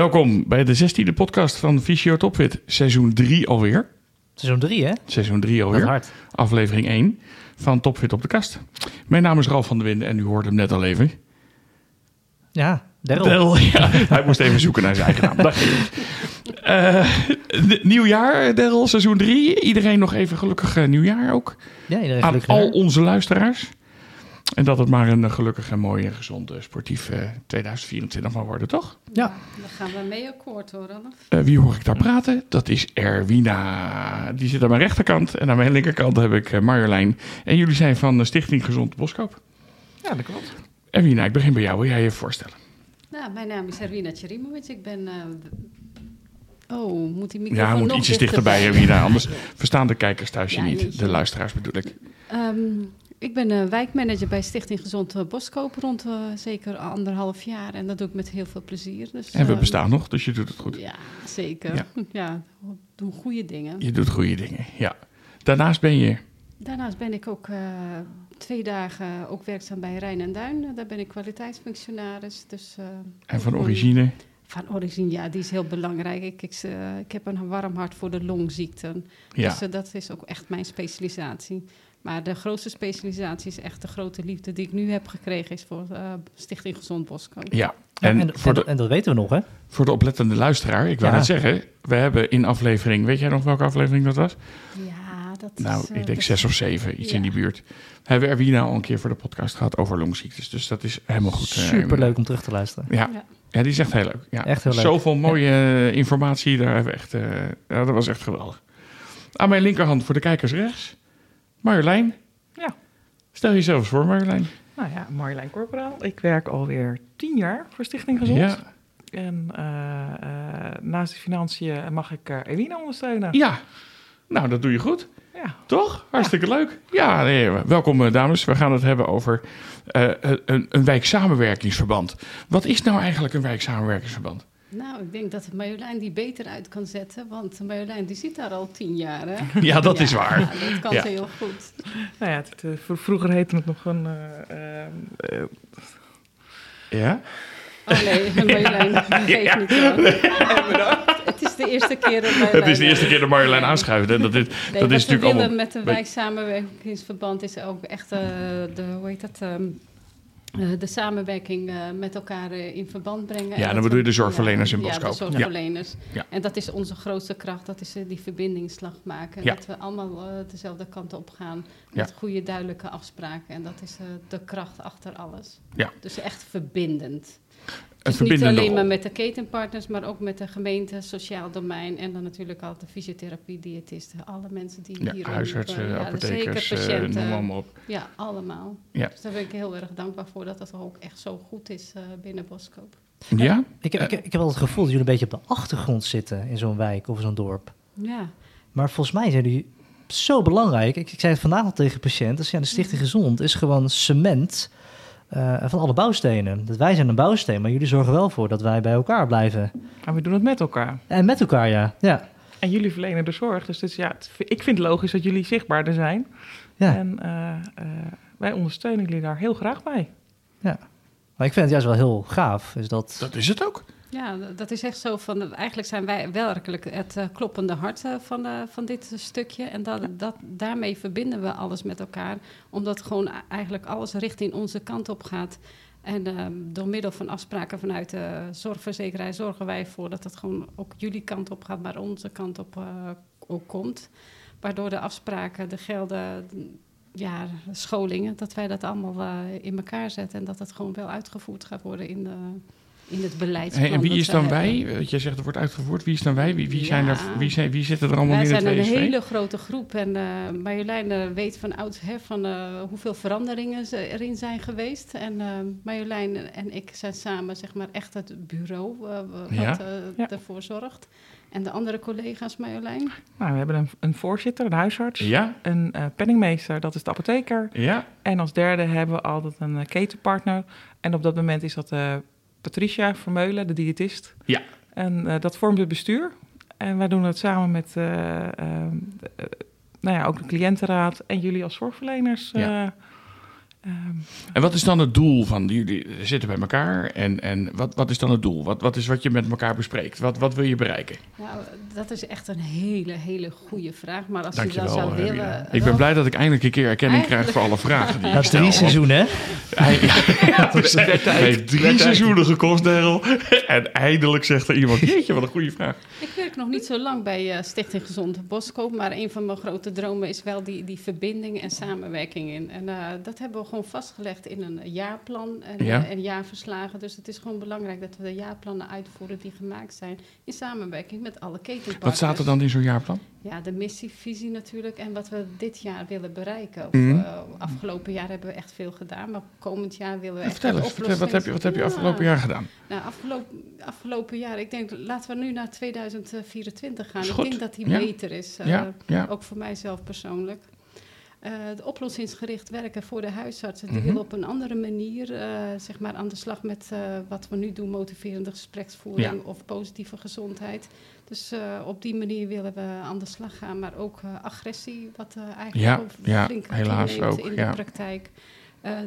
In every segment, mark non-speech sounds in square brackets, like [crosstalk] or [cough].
Welkom bij de 16e podcast van Fysio Topfit. Seizoen 3 alweer. Seizoen 3, hè? Seizoen 3 Wat alweer. hard. Aflevering 1 van Topfit op de kast. Mijn naam is Ralf van der Winden en u hoorde hem net al even. Ja, Daryl. Del, [laughs] ja, hij moest even zoeken naar zijn eigen naam. Dag. N- nieuwjaar, Daryl, seizoen 3. Iedereen nog even gelukkig eh, nieuwjaar ook. Ja, iedereen Aan gelukkig. al onze luisteraars. En dat het maar een eh, gelukkig en mooi en gezond eh, sportief eh, 2024 van worden, toch? Ja. Daar gaan we mee akkoord hoor, Ralf. Eh, wie hoor ik daar praten? Dat is Erwina. Die zit aan mijn rechterkant. En aan mijn linkerkant heb ik eh, Marjolein. En jullie zijn van de Stichting Gezond Boskoop. Ja, dat klopt. Erwina, ik begin bij jou. Wil jij je voorstellen? Nou, mijn naam is Erwina Tjerimovic. Ik ben... eh, oh, moet die microfoon Ja, moet nog ietsjes dichterbij, dichterbij? Erwina. Anders verstaan de kijkers thuis je Ja, niet. De luisteraars bedoel ik. Ehm, ik ben eh, wijkmanager bij Stichting Gezond eh, Boskoop rond eh, zeker anderhalf jaar. En dat doe ik met heel veel plezier. Dus, En we bestaan nog, dus je doet het goed. Ja, zeker. Ja. [laughs] Doen goede dingen. Je doet goede dingen, ja. Daarnaast ben je... Daarnaast ben ik ook twee dagen ook werkzaam bij Rijn en Duin. Daar ben ik kwaliteitsfunctionaris. Dus, En van origine... Van origine, ja, die is heel belangrijk. Ik, ik, ik heb een warm hart voor de longziekten. Ja, Dus dat is ook echt mijn specialisatie. Maar de grootste specialisatie is echt de grote liefde die ik nu heb gekregen, is voor eh, Stichting Gezond Boskoop. ja. Ja, En, en, voor, en, de, en dat weten we nog, hè? voor de oplettende luisteraar, ik wou Ja. net zeggen... We hebben in aflevering... Weet jij nog welke aflevering dat was? Ja, dat Nou, is... eh, ik denk zes of zeven, iets Ja. in die buurt. Hebben we Erwina al een keer voor de podcast gehad over longziektes. Dus dat is helemaal goed. eh, Super leuk om terug te luisteren. Ja. Ja. ja, die is echt heel leuk. Ja. Echt heel leuk. Zoveel mooie informatie. Daar hebben we echt, eh, ja, dat was echt geweldig. Aan mijn linkerhand voor de kijkers rechts. Marjolein. Ja. Stel jezelf eens voor, Marjolein. Nou ja, Marjolein Corporaal. Ik werk alweer tien jaar voor Stichting Gezond. Ja. En eh, eh, naast de financiën mag ik Ewina ondersteunen. ja, nou dat doe je goed. Ja. Toch? Hartstikke leuk. Ja, nee, welkom dames. We gaan het hebben over een, een wijksamenwerkingsverband. Wat is nou eigenlijk een wijksamenwerkingsverband? Nou, ik denk dat Marjolein die beter uit kan zetten, want Marjolein die zit daar al tien jaar, hè? [laughs] Ja, dat is waar. Ja, dat kan Ja. ze heel goed. Nou ja, het, eh, vro- vroeger heette het nog een... eh, eh, eh, Ja? Oh nee, [laughs] [laughs] Marjolein, geef niet. Het is de eerste keer dat Marjolein... Het is de eerste keer dat Marjolein aanschuift. En dat is, Nee, dat is natuurlijk allemaal... met Weet- wijksamenwerkingsverband is ook echt eh, de, hoe heet dat, ehm, eh, de samenwerking eh, met elkaar eh, in verband brengen. Ja, dan bedoel je de zorgverleners in Boskoop. Ja, de zorgverleners. Ja. En dat is onze grootste kracht, dat is eh, die verbindingsslag maken. Ja. Dat we allemaal eh, dezelfde kant op gaan met goede, duidelijke afspraken. En dat is eh, de kracht achter alles. Ja. Dus echt verbindend. Dus niet alleen maar met de ketenpartners, maar ook met de gemeente, sociaal domein en dan natuurlijk altijd de fysiotherapie, diëtisten, alle mensen die Ja, hier huisartsen, ja, apothekers, zeker eh, patiënten. noem maar op. Ja, allemaal. Ja. Dus daar ben ik heel erg dankbaar voor dat dat ook echt zo goed is eh, binnen Boskoop. Ja? Ik heb, ik, heb- ik heb wel het gevoel dat jullie een beetje op de achtergrond zitten in zo'n wijk of zo'n dorp. Ja, Maar volgens mij zijn jullie zo belangrijk. Ik, ik zei het vandaag al tegen patiënten. Dus ja, de Stichting Gezond is gewoon cement eh, van alle bouwstenen. Dat wij zijn een bouwsteen, maar jullie zorgen wel voor dat wij bij elkaar blijven. maar we doen het met elkaar. En met elkaar, ja. Ja, En jullie verlenen de zorg. Dus, dus ja, het- ik vind het logisch dat jullie zichtbaarder zijn. ja. En eh, eh, wij ondersteunen jullie daar heel graag bij. Maar ik vind het juist wel heel gaaf. Is dat... Dat is het ook. Ja dat is echt zo van, eigenlijk zijn wij werkelijk het eh, kloppende hart eh, van, eh, van dit stukje. En dat, dat, daarmee verbinden we alles met elkaar, omdat gewoon eigenlijk alles richting onze kant op gaat. En ehm, door middel van afspraken vanuit de zorgverzekeraar zorgen wij ervoor dat het gewoon ook jullie kant op gaat, maar onze kant op ook komt. Waardoor de afspraken, de gelden, ja, scholingen, dat wij dat allemaal in elkaar zetten en dat het gewoon wel uitgevoerd gaat worden in, de, in het beleid. Hey, en wie is dan wij? Want jij zegt het wordt uitgevoerd. Wie is dan wij? Wie, wie, zijn er, wie, zijn, wie zitten er allemaal Wij in het zijn een hele grote groep en eh Marjolein eh, weet van oudsher van eh, hoeveel veranderingen ze erin zijn geweest. En eh, Marjolein en ik zijn samen zeg maar echt het bureau eh, wat Ja. eh, Ja. ervoor zorgt. En de andere collega's Marjolein? Nou, we hebben een, een voorzitter, een huisarts. Ja, Een eh, penningmeester, dat is de apotheker. ja. En als derde hebben we altijd een eh, ketenpartner. En op dat moment is dat eh, Patricia Vermeulen, de diëtist. Ja. En eh, dat vormt het bestuur. En wij doen het samen met eh, eh, nou ja, ook de cliëntenraad en jullie als zorgverleners. Ja. En wat is dan het doel van jullie zitten bij elkaar? En, en wat, wat is dan het doel? Wat, wat is wat je met elkaar bespreekt? Wat, wat wil je bereiken? Nou, dat is echt een hele, hele goede vraag. Maar als je dat zou willen... Ik ben blij dat ik eindelijk een keer erkenning krijg voor alle vragen die [laughs] Dat is drie seizoenen, hè? Hij, hij heeft drie seizoenen gekost, Daryl. En eindelijk zegt er iemand, jeetje, wat een goede vraag. Ik werk nog niet zo lang bij eh, Stichting Gezond Boskoop, maar een van mijn grote dromen is wel die, die verbinding en samenwerking in. En eh, dat hebben we gewoon vastgelegd in een jaarplan en, Ja. eh, en jaarverslagen. Dus het is gewoon belangrijk dat we de jaarplannen uitvoeren die gemaakt zijn in samenwerking met alle ketenpartners. Wat staat er dan in zo'n jaarplan? Ja, de missie, visie natuurlijk en wat we dit jaar willen bereiken. Of, Mhm. eh, afgelopen jaar hebben we echt veel gedaan, maar komend jaar willen we echt Vertel een eens, vertel, wat heb je, wat heb je afgelopen Ja. jaar gedaan? Nou, afgelopen, afgelopen jaar, ik denk, laten we nu naar 2024 gaan. Ik denk dat die beter is, eh, ook voor mijzelf persoonlijk. Eh de oplossingsgericht werken voor de huisartsen, die Mhm. willen op een andere manier eh, zeg maar aan de slag met eh, wat we nu doen, motiverende gespreksvoering Ja. of positieve gezondheid. Dus op die manier willen we aan de slag gaan, maar ook agressie, wat eigenlijk Ja, ook ja, flink helaas ook, in ja. de praktijk.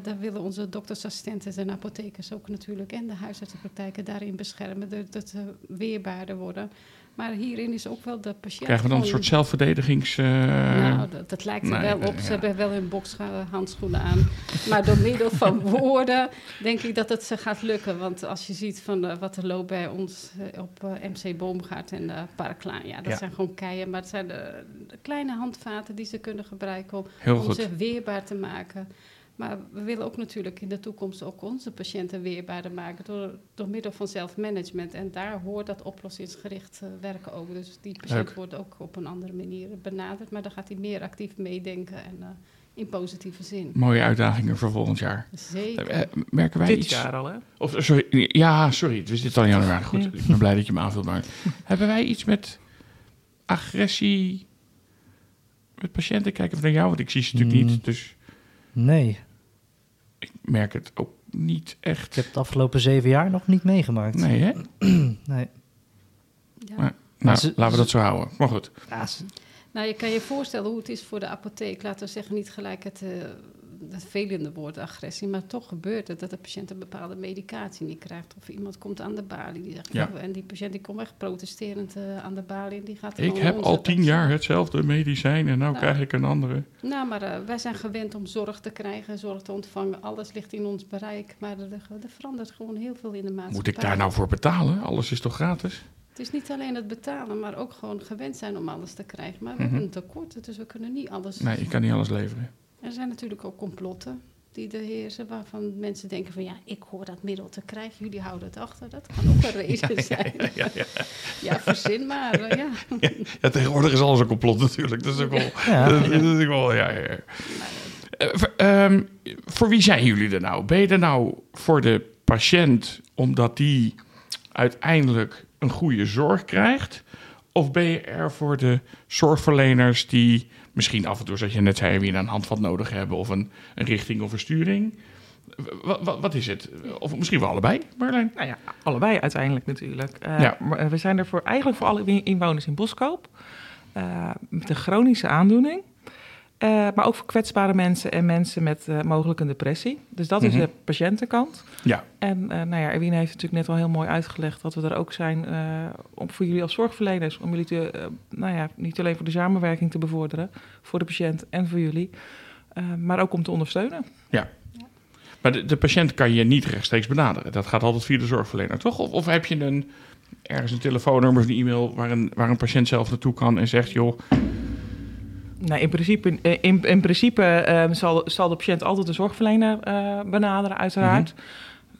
Daar willen onze doktersassistenten en apothekers ook natuurlijk en de huisartsenpraktijken daarin beschermen, dat, dat ze weerbaarder worden. Maar hierin is ook wel de patiënt. Krijgen we dan een soort zelfverdedigings... eh, nou, dat, dat lijkt er nee, wel op. Ze ja. hebben wel hun bokshandschoenen aan. Maar door middel van [laughs] woorden denk ik dat het ze gaat lukken. Want als je ziet van eh, wat er loopt bij ons eh, op eh, MC Boomgaard en uh, Parklaan. Ja, dat Ja. zijn gewoon keien. Maar het zijn de, de kleine handvaten die ze kunnen gebruiken om, om ze weerbaar te maken. Maar we willen ook natuurlijk in de toekomst ook onze patiënten weerbaarder maken door, door middel van zelfmanagement. En daar hoort dat oplossingsgericht eh, werken ook. Dus die patiënt Leuk. wordt ook op een andere manier benaderd. Maar dan gaat hij meer actief meedenken en eh, in positieve zin. Mooie uitdagingen voor volgend jaar. Zeker. Eh, merken wij dit iets... jaar al, hè? Of, sorry, ja, sorry, het is dit al in januari. Goed, ik ben blij dat je me aanvult. Maar [laughs] hebben wij iets met agressie met patiënten? Kijk even naar jou, want ik zie ze natuurlijk Mm. niet. Dus Nee, ik merk het ook niet echt. ik heb het afgelopen zeven jaar nog niet meegemaakt. Nee, hè? [clears throat] Nee. Ja. Maar, nou, ze- laten we dat zo houden. Maar goed. Ja, ze- Nou, je kan je voorstellen hoe het is voor de apotheek. Laten we zeggen, niet gelijk het, eh, het velende woord agressie. Maar toch gebeurt het dat de patiënt een bepaalde medicatie niet krijgt. Of iemand komt aan de balie. Die zegt, Ja. "Oh," en die patiënt die komt echt protesterend eh, aan de balie. En die gaat Ik heb al tien patiënt- jaar hetzelfde medicijn en nou Nou. krijg ik een andere. Nou, maar eh, wij zijn gewend om zorg te krijgen, zorg te ontvangen. Alles ligt in ons bereik. Maar er, er verandert gewoon heel veel in de maatschappij. Moet ik daar nou voor betalen? Alles is toch gratis? Het is niet alleen het betalen, maar ook gewoon gewend zijn om alles te krijgen. Maar we Mhm. hebben een tekort, dus we kunnen niet alles... Nee, ik kan niet alles leveren. Er zijn natuurlijk ook complotten die er heersen, waarvan mensen denken van ja, ik hoor dat middel te krijgen, jullie houden het achter. Dat kan ook een [laughs] reden zijn. Ja, verzin maar. eh, ja. Ja, tegenwoordig is alles een complot natuurlijk. Dat is ook wel... Ja. dat, dat is ook wel ja, ja, ja. Eh, voor, ehm, voor wie zijn jullie er nou? Ben je er nou voor de patiënt omdat die uiteindelijk een goede zorg krijgt? Of ben je er voor de zorgverleners die misschien af en toe, zoals je net zei, weer een handvat nodig hebben of een, een richting of een sturing? Wat, wat, wat is het? Of misschien wel allebei, Marlijn? Nou ja, allebei uiteindelijk natuurlijk. Eh, Ja. maar, eh, we zijn er voor, eigenlijk voor alle inwoners in Boskoop. eh, met een chronische aandoening. Eh, maar ook voor kwetsbare mensen en mensen met eh, mogelijk een depressie. Dus dat Mhm. is de patiëntenkant. Ja. En eh nou ja, Erwin heeft natuurlijk net al heel mooi uitgelegd dat we er ook zijn om voor jullie als zorgverleners, om jullie te, nou ja, niet alleen voor de samenwerking te bevorderen, voor de patiënt en voor jullie, maar ook om te ondersteunen. Maar de, de patiënt kan je niet rechtstreeks benaderen. Dat gaat altijd via de zorgverlener, toch? Of, of heb je een, ergens een telefoonnummer of een e-mail waar een, waar een patiënt zelf naartoe kan en zegt: joh, Nou, in principe, in, in principe eh, zal, zal de patiënt altijd de zorgverlener eh, benaderen, uiteraard.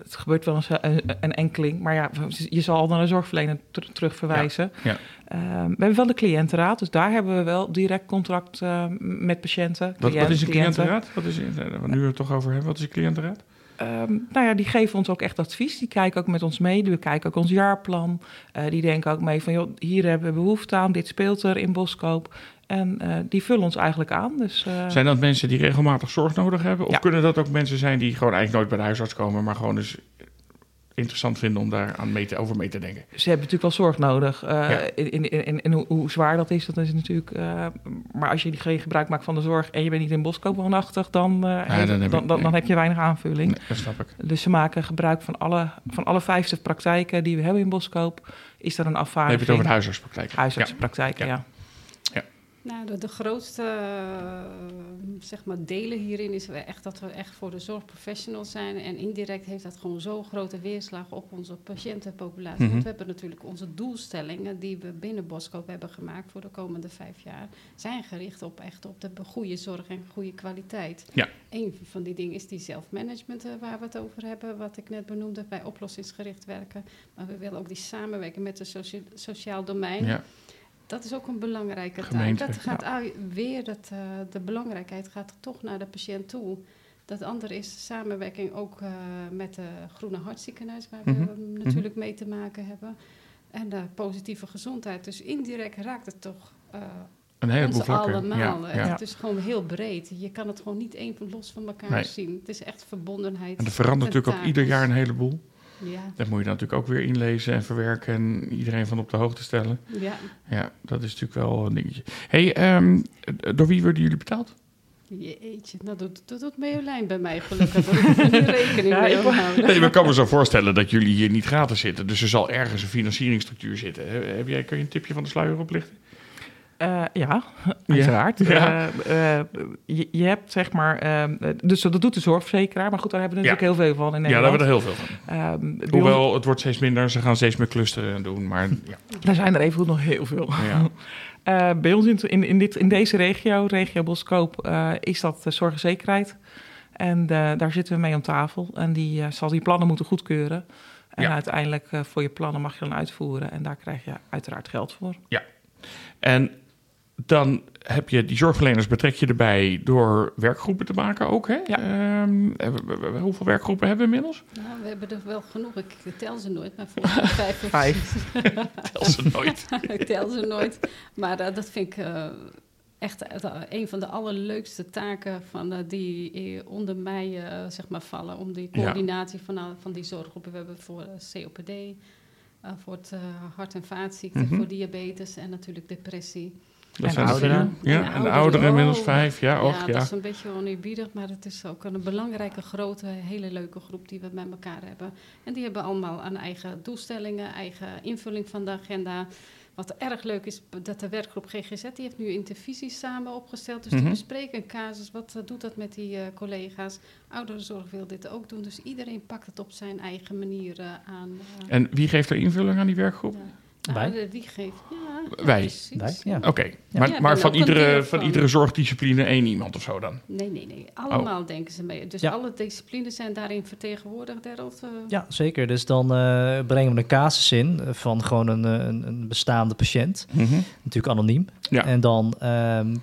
Het gebeurt wel eens eh, een, een enkeling, maar ja, je zal al naar de zorgverlener ter- terugverwijzen. Ja, Eh, we hebben wel de cliëntenraad, dus daar hebben we wel direct contact eh, met patiënten. wat, is een cliënten. cliëntenraad? Wat is, nu het toch over hebben, wat is een cliëntenraad? Ehm, nou ja, die geven ons ook echt advies. Die kijken ook met ons mee. Die kijken ook ons jaarplan. Eh, die denken ook mee van, joh, hier hebben we behoefte aan. Dit speelt er in Boskoop. En eh, die vullen ons eigenlijk aan. Dus, eh, Zijn dat mensen die regelmatig zorg nodig hebben? Of Ja. kunnen dat ook mensen zijn die gewoon eigenlijk nooit bij de huisarts komen, maar gewoon dus interessant vinden om daar aan mee te, over mee te denken. Ze hebben natuurlijk wel zorg nodig. Uh, Ja. in, in, in, in hoe, hoe zwaar dat is, dat is natuurlijk... eh, maar als je geen gebruik maakt van de zorg... en je bent niet in Boskoop woonachtig... dan, eh, dan heb je- dan, dan, dan heb je weinig aanvulling. Nee, dat snap ik. Dus ze maken gebruik van alle, van alle 50 praktijken die we hebben in Boskoop. Is er een Dan heb afvaardiging. je het over de huisartspraktijk. huisartsenpraktijken, Ja. ja. Nou, de, de grootste eh, zeg maar delen hierin is echt dat we echt voor de zorgprofessionals zijn. En indirect heeft dat gewoon zo'n grote weerslag op onze patiëntenpopulatie. Mhm. Want we hebben natuurlijk onze doelstellingen die we binnen Boskoop hebben gemaakt voor de komende vijf jaar. Zijn gericht op echt op de goede zorg en goede kwaliteit. Ja. Een van die dingen is die zelfmanagement eh, waar we het over hebben. Wat ik net benoemde, bij oplossingsgericht werken. Maar we willen ook die samenwerking met het socia- sociaal domein. Ja. Dat is ook een belangrijke taak. Dat gaat weer, dat, eh, de belangrijkheid gaat toch naar de patiënt toe. Dat andere is samenwerking ook eh, met de Groene Hartziekenhuis, waar Mhm, we natuurlijk mee te maken hebben. En de positieve gezondheid. Dus indirect raakt het toch eh Een heleboel vlakken. allemaal. Ja, ja. Het is gewoon heel breed. Je kan het gewoon niet één los van elkaar Nee. zien. Het is echt verbondenheid. En er verandert natuurlijk ook ieder jaar een heleboel. Ja, Dat moet je dan natuurlijk ook weer inlezen en verwerken en iedereen van op de hoogte stellen. ja. Ja, dat is natuurlijk wel een dingetje. hey, ehm, door wie worden jullie betaald? Jeetje, nou doet, doet, doet Marjolein bij mij gelukkig. [laughs] Rekening Ja, mee ik. Nee, maar kan me zo voorstellen dat jullie hier niet gratis zitten. Dus er zal ergens een financieringsstructuur zitten. He- Heb jij, kun je een tipje van de sluier oplichten? Eh, [laughs] ja, uiteraard. Ja. Eh, eh, je, je hebt zeg maar... eh, dus dat doet de zorgverzekeraar. Maar goed, daar hebben we Ja. natuurlijk heel veel van in Ja, daar hebben Nederland. we er heel veel van. Ehm, ons- Hoewel, het wordt steeds minder. Ze gaan steeds meer clusteren en doen. Maar [laughs] ja, daar zijn er even nog heel veel. ja. [laughs] Bij ons in, in, in, dit, in deze regio, regio Boskoop, is dat de zorgzekerheid. En daar zitten we mee om tafel. En die zal die plannen moeten goedkeuren. En Ja. uiteindelijk voor je plannen mag je dan uitvoeren. En daar krijg je uiteraard geld voor. En dan heb je die zorgverleners betrek je erbij door werkgroepen te maken ook. Hè? Ja. Ehm, hebben we- we- hoeveel werkgroepen hebben we inmiddels? Nou, we hebben er wel genoeg. Ik tel ze nooit, maar volgens mij vijf of Vijf. [laughs] Tel ze nooit. [laughs] ik tel ze nooit. Maar dat vind ik eh, echt eh, een van de allerleukste taken van, eh, die onder mij eh, zeg maar vallen. Om die Ja. coördinatie van, van die zorggroepen. We hebben voor COPD, voor het hart- en vaatziekten, Mhm. voor diabetes en natuurlijk depressie. Dat En zijn er ouderen. Ja, En en de ouderen, ouderen inmiddels oh. vijf. Ja, och, ja, ja. dat is een beetje oneerbiedig, maar het is ook een belangrijke, grote, hele leuke groep die we met elkaar hebben. En die hebben allemaal een eigen doelstellingen, eigen invulling van de agenda. Wat erg leuk is, dat de werkgroep GGZ, die heeft nu intervisies samen opgesteld. Dus Mhm. die bespreken een casus, wat eh, doet dat met die eh, collega's? Ouderenzorg wil dit ook doen, dus iedereen pakt het op zijn eigen manier eh, aan. En wie geeft er invulling aan die werkgroep? ja. Wij. Wie geeft? Ja, Wij. ja. Oké, Ja, maar, maar van, iedere, van iedere zorgdiscipline één iemand of zo dan? Nee, nee, nee. Allemaal denken ze mee. Dus Ja. alle disciplines zijn daarin vertegenwoordigd, Derald. eh, Ja, zeker. Dus dan eh, brengen we een casus in eh, van gewoon een, een, een bestaande patiënt. Natuurlijk anoniem. Ja. En dan ehm,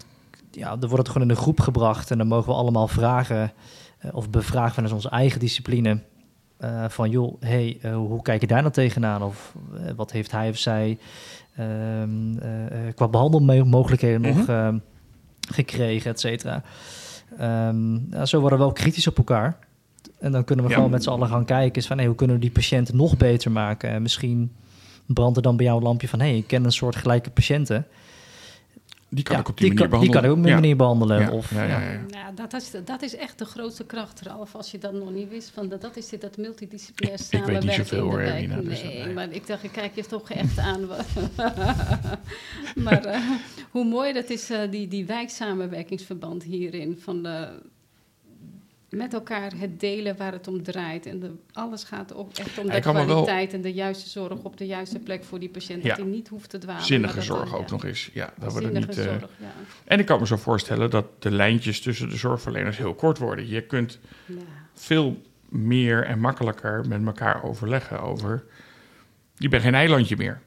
ja, dan wordt het gewoon in een groep gebracht. En dan mogen we allemaal vragen eh, of bevragen vanuit onze eigen discipline. Eh, van joh, hey, eh, hoe kijk je daar nou tegenaan? Of eh, wat heeft hij of zij ehm, eh, eh, qua behandelmogelijkheden nog Mhm. ehm, gekregen, et cetera. Ehm, ja, zo worden we wel kritisch op elkaar. En dan kunnen we Ja. gewoon met z'n allen gaan kijken. Is van, hey, hoe kunnen we die patiënten nog beter maken? En misschien brandt er dan bij jou een lampje van... hey, ik ken een soort gelijke patiënten. Die kan Ja, ik op die, manier kan, die behandelen. kan ik op die Ja. manier behandelen. Ja, Of, ja, ja, ja. ja. Nou, dat is, dat is echt de grootste kracht, Ralf, als je dat nog niet wist. Van dat, dat is dit, dat multidisciplinair Ik- ik weet niet samenwerken zoveel, in de hoor. Hermina, dus nee, nee. maar ik dacht, ik kijk je toch echt aan. [laughs] maar eh, hoe mooi dat is, eh, die, die wijksamenwerkingsverband hierin. Van de, met elkaar het delen waar het om draait. En de, alles gaat ook echt om de kwaliteit en de juiste zorg op de juiste plek voor die patiënt. Ja. Dat hij niet hoeft te dwalen. Zinnige zorg ook ja, nog eens. Ja, dat niet... eh, zorg, ja. En ik kan me zo voorstellen dat de lijntjes tussen de zorgverleners heel kort worden. Je kunt Ja. veel meer en makkelijker met elkaar overleggen over... Je bent geen eilandje meer.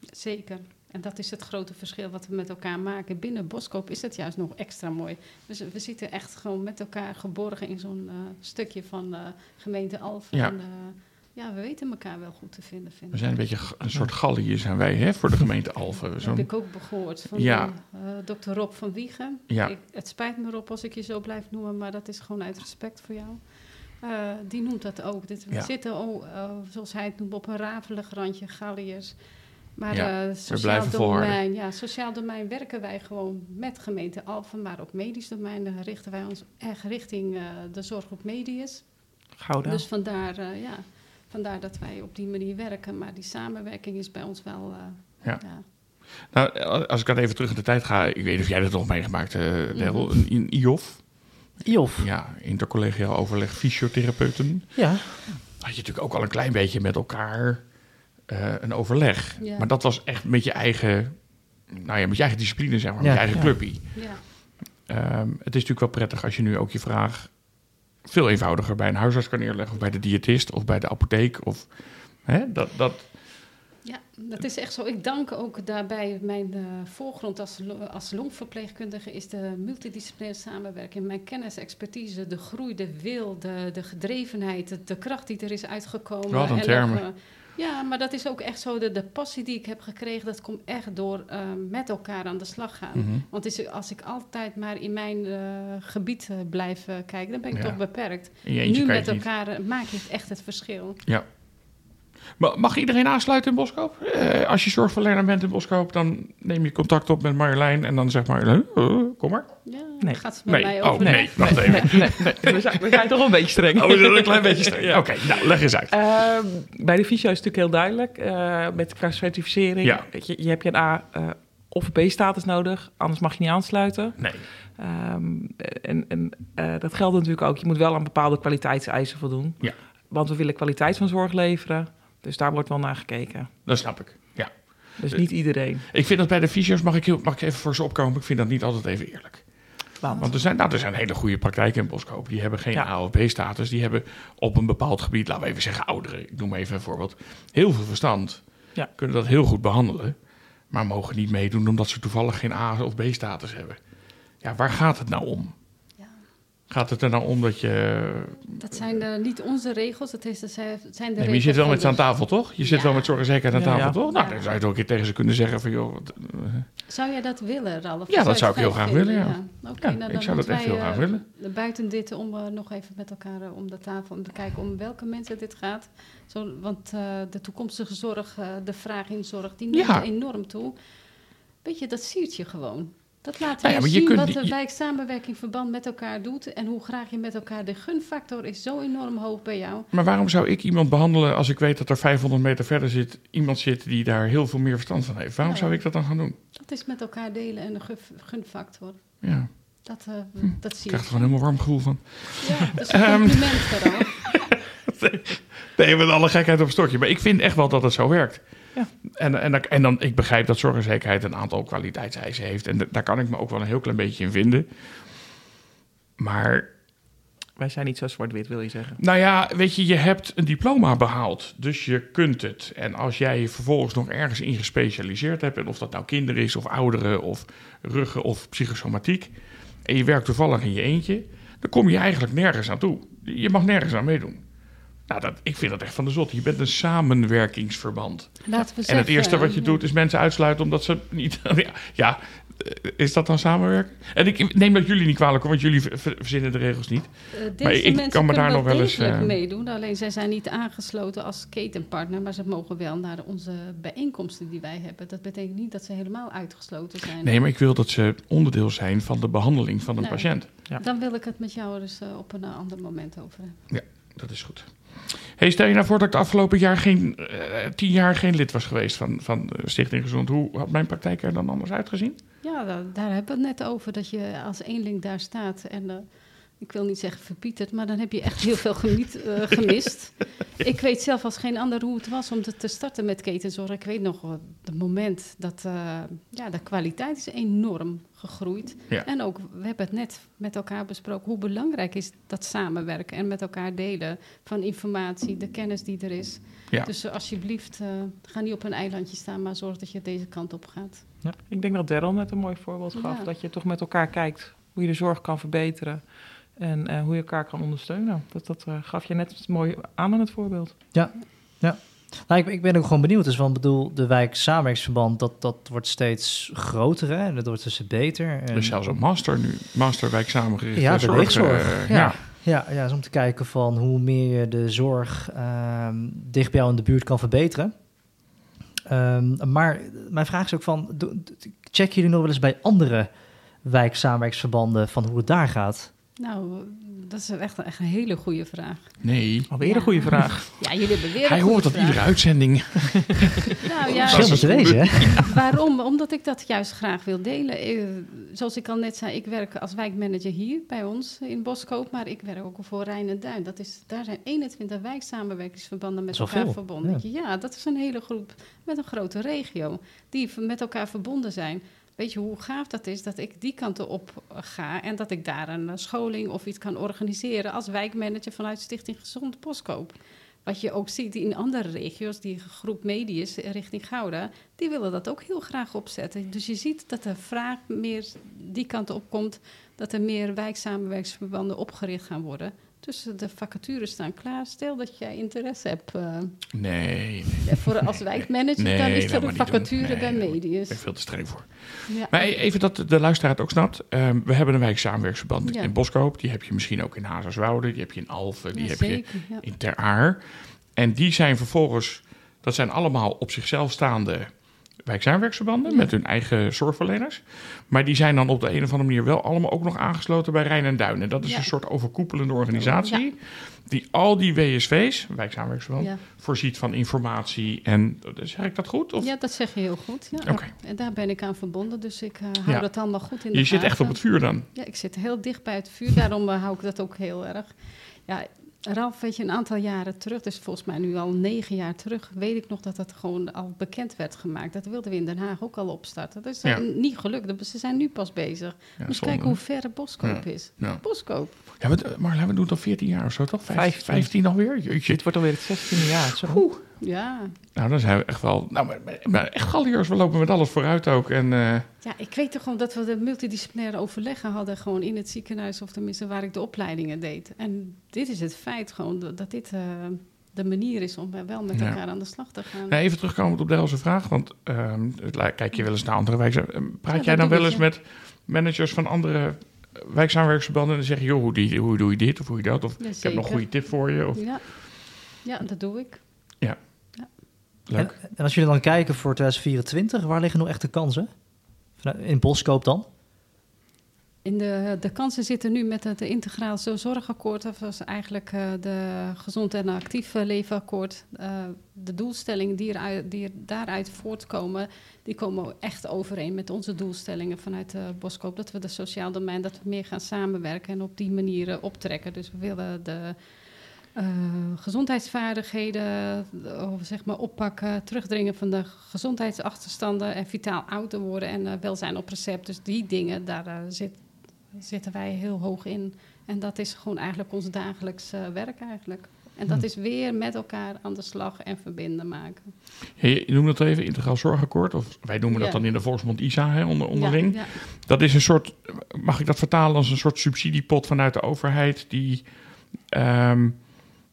Zeker. En dat is het grote verschil wat we met elkaar maken. Binnen Boskoop is het juist nog extra mooi. Dus we zitten echt gewoon met elkaar geborgen in zo'n eh, stukje van eh, gemeente Alphen. Ja. En, eh, ja, we weten elkaar wel goed te vinden. Vind We zijn een beetje een soort gallië zijn wij hè, voor de gemeente Alphen. Dat heb ik ook gehoord van Ja. dokter Rob van Wiegen. Ja. Ik, het spijt me Rob als ik je zo blijf noemen, maar dat is gewoon uit respect voor jou. Die noemt dat ook. Dit, we Ja. zitten, oh, zoals hij het noemt, op een rafelig randje Galliërs. Maar Ja, eh, sociaal domein, ja, sociaal domein werken wij gewoon met gemeente Alphen, maar ook medisch domein richten wij ons echt richting eh, de zorggroep Medius. Gouda. Dus vandaar, eh, ja, vandaar dat wij op die manier werken. Maar die samenwerking is bij ons wel. eh, Ja. ja. Nou, als ik dan even terug in de tijd ga, ik weet niet of jij dat nog meegemaakt, eh een, een IOF, Iof. ja, intercollegiaal overleg fysiotherapeuten, Ja. had je natuurlijk ook al een klein beetje met elkaar eh, een overleg. Ja. Maar dat was echt met je eigen, nou ja, met je eigen discipline, zeg maar, Ja, met je eigen ja. clubje. ja. Ehm, het is natuurlijk wel prettig als je nu ook je vraag veel eenvoudiger bij een huisarts kan neerleggen, of bij de diëtist, of bij de apotheek, of hè, dat, dat, Ja, dat is echt zo. Ik dank ook daarbij mijn eh, voorgrond als, als longverpleegkundige is de multidisciplinaire samenwerking. Mijn kennis, expertise, de groei, de wil, de, de gedrevenheid, de, de kracht die er is uitgekomen. Wat een En termen. eh, ja, maar dat is ook echt zo. De, de passie die ik heb gekregen, dat komt echt door eh, met elkaar aan de slag gaan. Mhm. Want is, als ik altijd maar in mijn eh, gebied eh, blijf kijken, dan ben ik Ja. toch beperkt. nu met elkaar maak je echt het verschil. Ja. Maar mag iedereen aansluiten in Boskoop? Eh, als je zorgverlener bent in Boskoop, dan neem je contact op met Marjolein en dan zegt Marjolein, eh, kom maar. Ja, Nee. gaat ze met Nee, mij oh, over. nee, wacht even. Nee, nee, nee. We, zijn, we zijn toch een beetje streng. Oh, we zijn een klein beetje streng. Ja, Oké, nou, leg eens uit. Ehm, bij de fysio is het natuurlijk heel duidelijk. eh, met qua certificering. Ja. Je, je hebt je een A of B-status nodig. Anders mag je niet aansluiten. Nee. Ehm, en en eh, dat geldt natuurlijk ook. Je moet wel aan bepaalde kwaliteitseisen voldoen. Ja. Want we willen kwaliteit van zorg leveren. Dus daar wordt wel naar gekeken. Dat snap ik. Ja. Dus niet iedereen. Ik vind dat bij de fysio's, mag ik, heel, mag ik even voor ze opkomen, ik vind dat niet altijd even eerlijk. Want, Want er zijn, nou, er zijn hele goede praktijken in Boskoop. Die hebben geen Ja. A of B-status. Die hebben op een bepaald gebied, laten we even zeggen ouderen, ik noem even een voorbeeld, heel veel verstand. Ja. Kunnen dat heel goed behandelen. Maar mogen niet meedoen omdat ze toevallig geen A of B-status hebben. Ja, waar gaat het nou om? Gaat het er nou om dat je... Dat zijn eh, niet onze regels, dat, is, dat zijn de Nee, maar je regels zit wel met ze aan de- tafel, toch? Je zit Ja. wel met zorg en zekerheid aan Ja, tafel, ja. toch? Nou, Ja. dan zou je toch een keer tegen ze kunnen zeggen van... joh, wat, eh, Zou jij dat willen, Ralf? Ja, dat zou ik heel graag willen, vinden? Ja, nou, ik zou dat echt heel graag eh, willen. Buiten dit, om nog even met elkaar om de tafel om te kijken om welke mensen dit gaat. Zo, want eh, de toekomstige zorg, eh, de vraag in zorg, die neemt Ja. enorm toe. Weet je, dat siert je gewoon. Dat laat Nou ja, zien kunt wat de wijksamenwerking verband met elkaar doet en hoe graag je met elkaar... De gunfactor is zo enorm hoog bij jou. Maar waarom zou ik iemand behandelen als ik weet dat er 500 meter verder zit iemand zit die daar heel veel meer verstand van heeft? Waarom Ja. zou ik dat dan gaan doen? Dat is met elkaar delen en de gun- gunfactor. Ja, Dat, eh Hm. dat ik zie krijg je. er gewoon helemaal warm gevoel van. Ja, dat is een [laughs] Ehm. compliment vooral. [laughs] Nee, met alle gekheid op een stokje. Maar ik vind echt wel dat het zo werkt. Ja. En, en, dan- en dan, ik begrijp dat zorg en zekerheid een aantal kwaliteitseisen heeft. En daar kan ik me ook wel een heel klein beetje in vinden. Maar wij zijn niet zo zwart-wit, wil je zeggen. Nou ja, weet je, je hebt een diploma behaald, dus je kunt het. En als jij je vervolgens nog ergens in gespecialiseerd hebt, en of dat nou kinderen is, of ouderen, of ruggen, of psychosomatiek, en je werkt toevallig in je eentje, dan kom je eigenlijk nergens aan toe. Je mag nergens aan meedoen. Nou, dat, ik vind dat echt van de zot. Je bent een samenwerkingsverband. Laten we En het eerste wat je zeggen, doet is mensen uitsluiten omdat ze niet... [laughs] ja, ja, eh, is dat dan samenwerken? En ik neem dat jullie niet kwalijk, want jullie ver- ver- verzinnen de regels niet. eh, deze maar ik kan me daar nog wel eens, eh, meedoen. Alleen zij zijn niet aangesloten als ketenpartner, maar ze mogen wel naar onze bijeenkomsten die wij hebben. Dat betekent niet dat ze helemaal uitgesloten zijn. Nee, maar ik wil dat ze onderdeel zijn van de behandeling van een Nee. patiënt. Ja. Dan wil ik het met jou dus eh, op een eh, ander moment over hebben. Dat is goed. Hey, stel je nou voor dat ik de afgelopen jaar geen, eh, tien jaar geen lid was geweest van, van Stichting Gezond. Hoe had mijn praktijk er dan anders uitgezien? Ja, da- daar hebben we het net over, dat je als eenling daar staat en eh, ik wil niet zeggen verpieterd, maar dan heb je echt heel veel geniet, eh, [laughs] gemist. Ik weet zelf als geen ander hoe het was om te, te starten met ketenzorg. Ik weet nog wel het moment dat eh, ja, de kwaliteit is enorm gegroeid. Ja. En ook, we hebben het net met elkaar besproken, hoe belangrijk is dat samenwerken en met elkaar delen van informatie, de kennis die er is. Ja. Dus alsjeblieft, eh, ga niet op een eilandje staan, maar zorg dat je deze kant op gaat. Ik denk dat Daryl net een mooi voorbeeld gaf. Ja. Dat je toch met elkaar kijkt hoe je de zorg kan verbeteren. En eh, hoe je elkaar kan ondersteunen. Dat, dat eh, gaf je net mooi aan aan het voorbeeld. Nou, ik, ik ben ook gewoon benieuwd. Dus, want ik bedoel, de wijk samenwerksverband, dat, dat wordt steeds groter hè? en dat wordt dus beter. En, Dus zelfs een master nu. Master wijk samengericht Ja, de zorg. weegzorg, eh, ja. ja. Ja, ja, dus om te kijken van hoe meer je de zorg ehm, dicht bij jou in de buurt kan verbeteren. Ehm, maar mijn vraag is ook van, checken jullie nog wel eens bij andere wijksamenwerksverbanden van hoe het daar gaat? Nou, dat is echt, echt een hele goede vraag. Nee. Alweer Ja. een goede vraag. Ja, jullie hebben weer een Hij hoort op vraag. iedere uitzending. Nou ja, Verschil te wezen, hè? Waarom? Omdat ik dat juist graag wil delen. Eh, zoals ik al net zei, ik werk als wijkmanager hier bij ons in Boskoop, maar ik werk ook voor Rijn en Duin. Dat is, daar zijn 21 wijksamenwerkingsverbanden met Dat is elkaar veel, verbonden. ja. Ja. dat is een hele groep met een grote regio die met elkaar verbonden zijn. Weet je hoe gaaf dat is dat ik die kant op ga en dat ik daar een eh, scholing of iets kan organiseren als wijkmanager vanuit Stichting Gezond Boskoop. Wat je ook ziet in andere regio's, die groep Medius richting Gouda, die willen dat ook heel graag opzetten. Dus je ziet dat de vraag meer die kant op komt, dat er meer wijksamenwerkingsverbanden opgericht gaan worden. Dus de vacatures staan klaar. Stel dat jij interesse hebt eh, Nee, voor als wijkmanager, Nee, dan is er een vacature Nee, bij ik ben Medius. veel te streng voor. Ja. Maar even dat de luisteraar het ook snapt. Ehm, we hebben een wijksamenwerksverband Ja. in Boskoop. Die heb je misschien ook in Hazerswoude. Die heb je in Alphen. Die Ja, heb je zeker, ja. in Ter Aar. En die zijn vervolgens... Dat zijn allemaal op zichzelf staande wijksamenwerksverbanden... Ja. met hun eigen zorgverleners. Maar die zijn dan op de een of andere manier... wel allemaal ook nog aangesloten bij Rijn en Duin. En dat is Ja. een soort overkoepelende organisatie... die al die WSV's, wijksamenwerksverband... Ja. voorziet van informatie. En zeg ik dat goed? Of? ja, dat zeg je heel goed. Ja. Oké. En daar ben ik aan verbonden, dus ik eh, hou dat allemaal goed in de Je zit echt op het vuur dan. Ja, ik zit heel dicht bij het vuur, daarom eh, hou ik dat ook heel erg. Ja, Ralf, weet je, een aantal jaren terug, dus volgens mij nu al negen jaar terug, weet ik nog dat dat gewoon al bekend werd gemaakt. Dat wilden we in Den Haag ook al opstarten. Dat is Ja. eh, niet gelukt, ze zijn nu pas bezig. Ja, Moet kijken hoe ver Boskoop is. Ja. Boskoop. Ja, maar, Marla, we doen het al 14 jaar of zo, toch? Vijf- 15. 15 alweer? Jeetje. Dit wordt alweer het 16e jaar. Zo. Ja. Nou, dan zijn we echt wel... Nou, maar, maar- echt galliërs, we lopen met alles vooruit ook. En eh, ja, ik weet toch gewoon dat we de multidisciplinaire overleggen hadden gewoon in het ziekenhuis, of tenminste waar ik de opleidingen deed. En dit is het feit gewoon, dat, dat dit eh, de manier is om wel met Ja. elkaar aan de slag te gaan. nou, even terugkomend op de Helse vraag. Want ehm, kijk je wel eens naar andere wijksamenwerkers. Praat Ja, jij dan wel eens met managers van andere wijksamenwerksverbanden... en zeg je, joh, hoe, die, hoe doe je dit of hoe je dat? Of Ja, ik heb nog een goede tip voor je. Of, Ja. ja, dat doe ik. Leuk. En, en als jullie dan kijken voor 2024, waar liggen nog echt de kansen? In Boskoop dan? In de, de kansen zitten nu met het integraal zo- zorgakkoord, dat was eigenlijk eh, de gezond en actief eh, levenakkoord. Eh, de doelstellingen die, eruit, die er daaruit voortkomen, die komen echt overeen met onze doelstellingen vanuit de Boskoop. Dat we de sociaal domein, dat we meer gaan samenwerken en op die manieren optrekken. Dus we willen de eh, gezondheidsvaardigheden eh, zeg maar oppakken, terugdringen van de gezondheidsachterstanden en vitaal ouder worden en eh, welzijn op recept. Dus die dingen, daar zit, zitten wij heel hoog in. En dat is gewoon eigenlijk ons dagelijks werk eigenlijk. En dat Hmm. is weer met elkaar aan de slag en verbinden maken. Je noemt dat even, integraal zorgakkoord. Of wij noemen dat Ja. dan in de volksmond ISA, hè, onder, onderling. Ja, ja. Dat is een soort, mag ik dat vertalen als een soort subsidiepot vanuit de overheid die, ehm,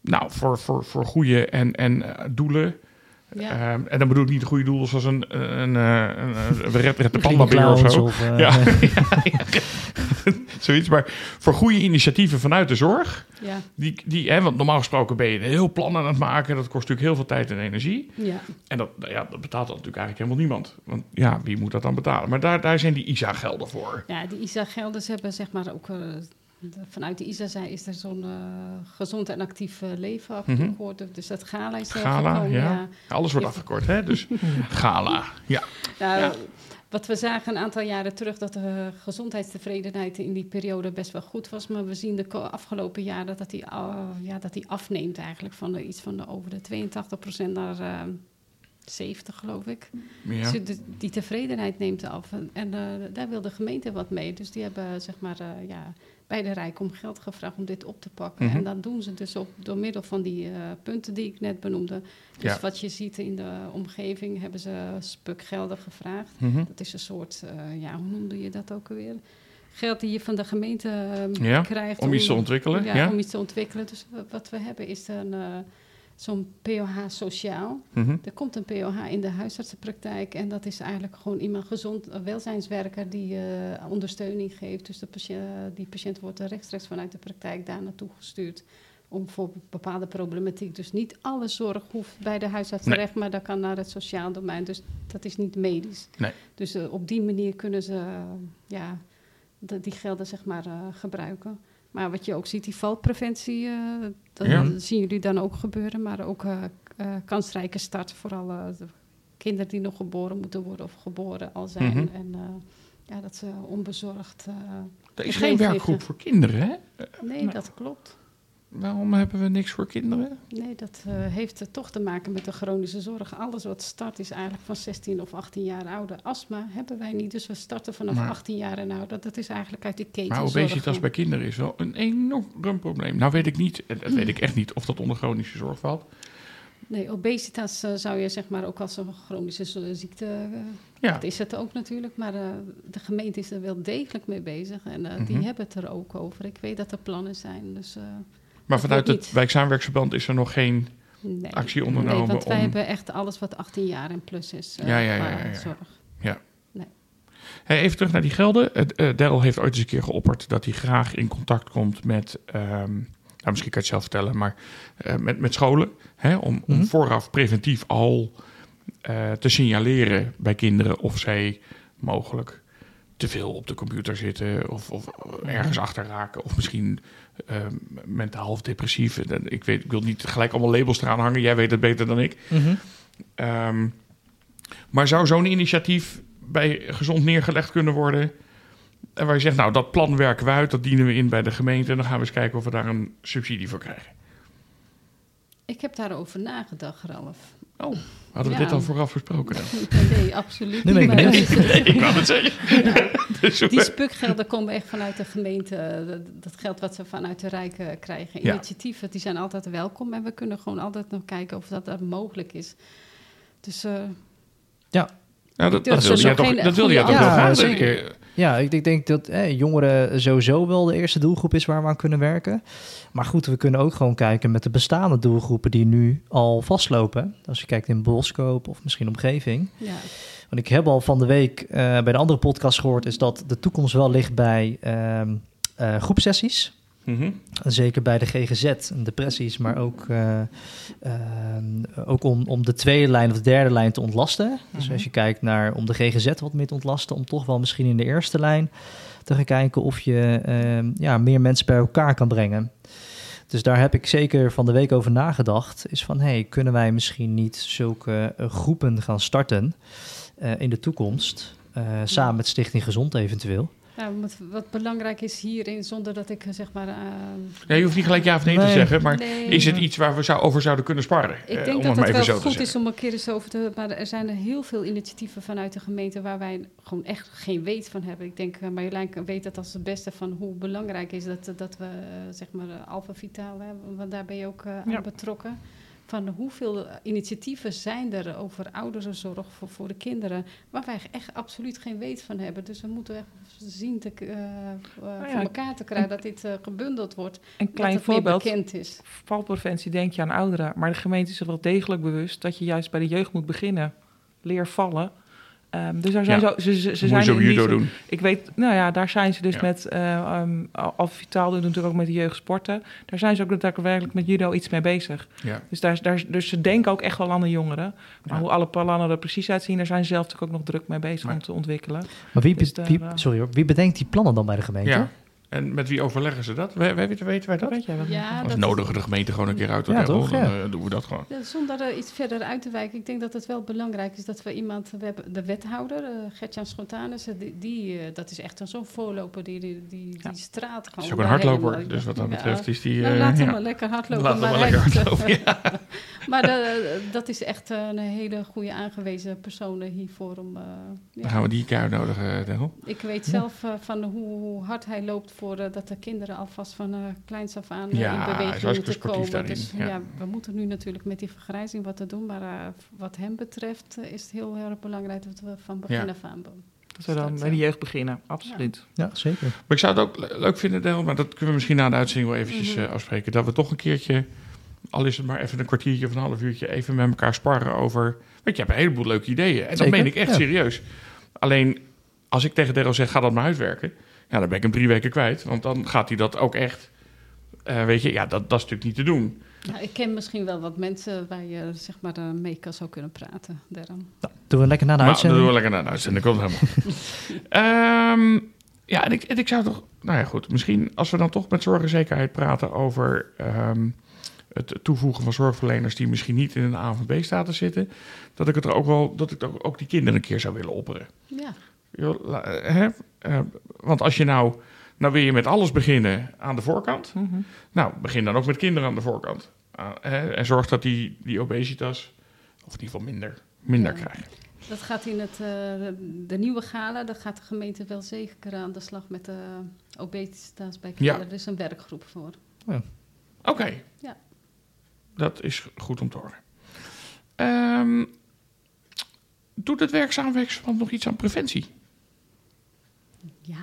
nou, voor, voor, voor goede en, en eh, doelen. Ja. ehm, en dan bedoel ik niet de goede doelen zoals een, een, een, een, een red, red de pandabeer of zo. Of, eh, Ja. [laughs] [laughs] Zoiets, maar voor goede initiatieven vanuit de zorg. ja, Die, die, hè, want normaal gesproken ben je een heel plan aan het maken. Dat kost natuurlijk heel veel tijd en energie. ja. En dat, nou ja, dat betaalt dan natuurlijk eigenlijk helemaal niemand. Want ja, wie moet dat dan betalen? Maar daar, daar zijn die ISA-gelden voor. Ja, die ISA-gelden ze hebben zeg maar ook... eh, vanuit de ISA zijn, is er zo'n eh, gezond en actief eh, leven afgekort. Dus dat GALA is er Gala, gekomen, ja. Alles wordt Ja. afgekort, hè? Dus [laughs] gala, ja. Nou, Ja. Wat we zagen een aantal jaren terug, dat de gezondheidstevredenheid in die periode best wel goed was. Maar we zien de afgelopen jaren dat die, uh, ja, dat die afneemt eigenlijk. Van de, iets van de, over de 82% naar eh 70, geloof ik. ja. Dus de- die tevredenheid neemt af. En, en, eh, daar wil de gemeente wat mee. Dus die hebben zeg maar, eh, ja, bij de Rijk om geld gevraagd om dit op te pakken. Mhm. En dat doen ze dus op, door middel van die eh, punten die ik net benoemde. Dus Ja. wat je ziet in de omgeving, hebben ze spukgelden gevraagd. Mhm. Dat is een soort, ja, hoe noemde je dat ook alweer? Geld die je van de gemeente eh, Ja, krijgt. om iets te ontwikkelen, ja. om iets te ontwikkelen. Dus wa- wat we hebben is een, zo'n POH sociaal. Mhm. Er komt een POH in de huisartsenpraktijk en dat is eigenlijk gewoon iemand gezond, welzijnswerker die eh, ondersteuning geeft. Dus de patiënt, die patiënt wordt rechtstreeks vanuit de praktijk daar naartoe gestuurd om voor bepaalde problematiek. Dus niet alle zorg hoeft bij de huisarts Nee. terecht, maar dat kan naar het sociaal domein. Dus dat is niet medisch. Nee. Dus eh, op die manier kunnen ze eh, ja, de- die gelden zeg maar gebruiken. Maar wat je ook ziet, die valpreventie, eh, dat Ja. zien jullie dan ook gebeuren. Maar ook eh, eh, kansrijke start voor alle de kinderen die nog geboren moeten worden of geboren al zijn. Mhm. En ja, dat ze onbezorgd... Er is Geen werkgroep voor kinderen, hè? nee, Nee. dat klopt. Waarom hebben we niks voor kinderen? Nee, dat eh, heeft toch te maken met de chronische zorg. Alles wat start is eigenlijk van 16 of 18 jaar ouder. Astma hebben wij niet, dus we starten vanaf Maar- 18 jaar en ouder. Dat is eigenlijk uit die keten. Maar obesitas bij kinderen is wel een enorm probleem. Nou weet ik niet, en dat weet ik echt niet, of dat onder chronische zorg valt. Nee, obesitas eh, zou je zeg maar ook als een chronische ziekte. eh, Ja, Dat is het ook natuurlijk, maar eh, de gemeente is er wel degelijk mee bezig. En eh, die Mhm. hebben het er ook over. Ik weet dat er plannen zijn. Dus eh, maar vanuit het wijkzaamwerksverband is er nog geen... nee. Actie ondernomen Nee, want wij om- hebben echt alles wat 18 jaar en plus is. eh, Ja, ja, ja, ja, ja. Zorg. Hey, even terug naar die gelden. Uh, uh, Daryl heeft ooit eens een keer geopperd dat hij graag in contact komt met... ehm, nou, misschien kan je het zelf vertellen, maar eh, met, met scholen. Hè, om, om Mhm. vooraf preventief al eh, te signaleren bij kinderen of zij mogelijk te veel op de computer zitten of, of ergens achter raken of misschien ehm, mentaal of depressief. En Ik, weet, ik wil niet gelijk allemaal labels eraan hangen, jij weet het beter dan ik. Mhm. Ehm, maar zou zo'n initiatief bij gezond neergelegd kunnen worden? En waar je zegt, nou, dat plan werken we uit, dat dienen we in bij de gemeente. En dan gaan we eens kijken of we daar een subsidie voor krijgen. Ik heb daarover nagedacht, Ralf. Oh, hadden we Ja. dit al vooraf besproken dan? [laughs] Nee, absoluut ik niet. [laughs] Nee, ik wou het zeggen. [laughs] Dus, Die spukgelden komen echt vanuit de gemeente. Dat, geld wat ze vanuit de Rijk krijgen. Ja. Initiatieven die zijn altijd welkom. En we kunnen gewoon altijd nog kijken of dat, dat mogelijk is. Dus eh, nou, dat, dat wilde jij toch, dat wilde jij toch wel gaan? zeker. Ja, ik, ik denk dat eh, jongeren sowieso wel de eerste doelgroep is waar we aan kunnen werken. Maar goed, we kunnen ook gewoon kijken met de bestaande doelgroepen die nu al vastlopen. Als je kijkt in Boskoop of misschien omgeving. ja, Want ik heb al van de week eh, bij de andere podcast gehoord, is dat de toekomst wel ligt bij ehm eh, groepsessies. Mhm. Zeker bij de GGZ, en depressies, maar ook, eh, ehm, ook om, om de tweede lijn of de derde lijn te ontlasten. Dus Mhm. als je kijkt naar om de GGZ wat meer te ontlasten, om toch wel misschien in de eerste lijn te gaan kijken of je ehm, ja, meer mensen bij elkaar kan brengen. Dus daar heb ik zeker van de week over nagedacht. Is van, hey, kunnen wij misschien niet zulke eh, groepen gaan starten eh, in de toekomst? eh, samen met Stichting Gezond eventueel. Nou, wat, wat belangrijk is hierin, zonder dat ik eh, zeg maar. eh, Nee, je hoeft niet gelijk ja of nee, te zeggen, maar nee, is het iets waar we zou, over zouden kunnen sparren? Ik Eh, denk om dat maar het even wel zo te goed is om een keer eens over te... Maar er zijn er heel veel initiatieven vanuit de gemeente... waar wij gewoon echt geen weet van hebben. Ik denk, Marjolein weet dat als het beste van hoe belangrijk is... dat, dat we, zeg maar, Alpha Vitaal hebben. Want daar ben je ook eh, Ja. aan betrokken. Van hoeveel initiatieven zijn er over ouderenzorg voor, voor de kinderen... waar wij echt absoluut geen weet van hebben. Dus we moeten echt zien te, eh, eh, ja, voor elkaar te krijgen... dat dit eh, gebundeld wordt. Een klein dat het voorbeeld. bekend is. Valpreventie denk je aan ouderen, maar de gemeente is zich wel degelijk bewust dat je juist bij de jeugd moet beginnen. Leer vallen. Ehm, dus daar zijn Ja. zo, ze, ze, ze zijn je judo zin- doen. Ik weet, nou ja, daar zijn ze dus Ja. met uh, um, Alpha Vitaal doen natuurlijk ook met de jeugdsporten. Daar zijn ze ook daadwerkelijk met judo iets mee bezig. Ja. Dus, daar, daar, dus ze denken ook echt wel aan de jongeren. Maar Ja. hoe alle plannen er precies uitzien, daar zijn ze zelf natuurlijk ook nog druk mee bezig Maar- om te ontwikkelen. Maar wie, Dus daar, wie, eh, sorry, hoor, wie bedenkt die plannen dan bij de gemeente? En met wie overleggen ze dat? We, we, weten wij Dat dat? weet jij. Ja, Of dat is- nodigen de gemeente gewoon een keer uit? Ja, toch? Dan Ja. eh, doen we dat gewoon. Ja, zonder er iets verder uit te wijken, ik denk dat het wel belangrijk is dat we iemand, we hebben de wethouder, uh, Gertjan Schontanus, die, die uh, dat is echt zo'n voorloper, die, die, die, Ja. die straat Het gewoon. is ook een hardloper, helemaal- dus wat dat Ja. betreft is die... Nou, eh, laat hem maar lekker hardlopen. Laat hem maar maar hij- lekker hardlopen, ja. [laughs] maar de- dat is echt een hele goede aangewezen persoon hiervoor om... uh, ja. Dan gaan we die keer uitnodigen, Daryl. Ik weet zelf uh, van hoe, hard hij loopt voor uh, dat de kinderen alvast van uh, kleins af aan Ja, in beweging moeten komen. daarin, Dus ja. ja. we moeten nu natuurlijk met die vergrijzing wat te doen. Maar uh, wat hem betreft uh, is het heel erg belangrijk dat we van begin Ja. af aan doen. Dat we dan dat, bij de eh, jeugd beginnen, absoluut. Ja, zeker. Maar ik zou het ook le- leuk vinden, Daryl, maar dat kunnen we misschien na de uitzending wel eventjes Mhm. eh, afspreken, dat we toch een keertje al is het maar even een kwartiertje of een half uurtje, even met elkaar sparren over. Want je hebt een heleboel leuke ideeën. En dat meen ik echt ja. serieus. Alleen als ik tegen Daryl zeg, ga dat maar uitwerken. Ja, dan ben ik hem drie weken kwijt. Want dan gaat hij dat ook echt. eh, weet je, ja, dat, dat is natuurlijk niet te doen. Nou, ik ken misschien wel wat mensen waar je zeg maar, mee kan zou kunnen praten. Daarom. Nou, doen we lekker na de uitzending. doen we lekker naar de uitzending. Komt helemaal. [laughs] Ehm, ja, en ik, en ik zou toch... Nou ja, goed. Misschien als we dan toch met zorg en zekerheid praten over... ehm, het toevoegen van zorgverleners die misschien niet in een A of B status zitten, dat ik het er ook wel, dat ik ook, ook die kinderen een keer zou willen opperen. Ja, hè? Eh, want als je nou, nou wil je met alles beginnen aan de voorkant, Mhm. nou begin dan ook met kinderen aan de voorkant. Ah, hè? En zorg dat die, die obesitas, of in ieder geval minder, minder Ja. krijgen. dat gaat in het, eh, de nieuwe gala, daar gaat de gemeente wel zeker aan de slag met de obesitas bij kinderen. Er is een werkgroep voor. Oké. Ja. Dat is goed om te horen. Ehm, doet het werkzaamheidsverband nog iets aan preventie? Ja,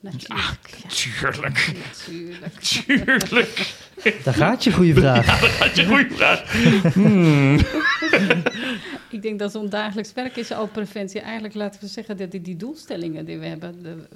natuurlijk. Ja, Tuurlijk. natuurlijk. [laughs] Tuurlijk. Daar gaat je goede vraag. Dat is een goede vraag. Hmm. Ik denk dat zo'n dagelijks werk is al preventie. Eigenlijk laten we zeggen dat die, die doelstellingen die we hebben. De,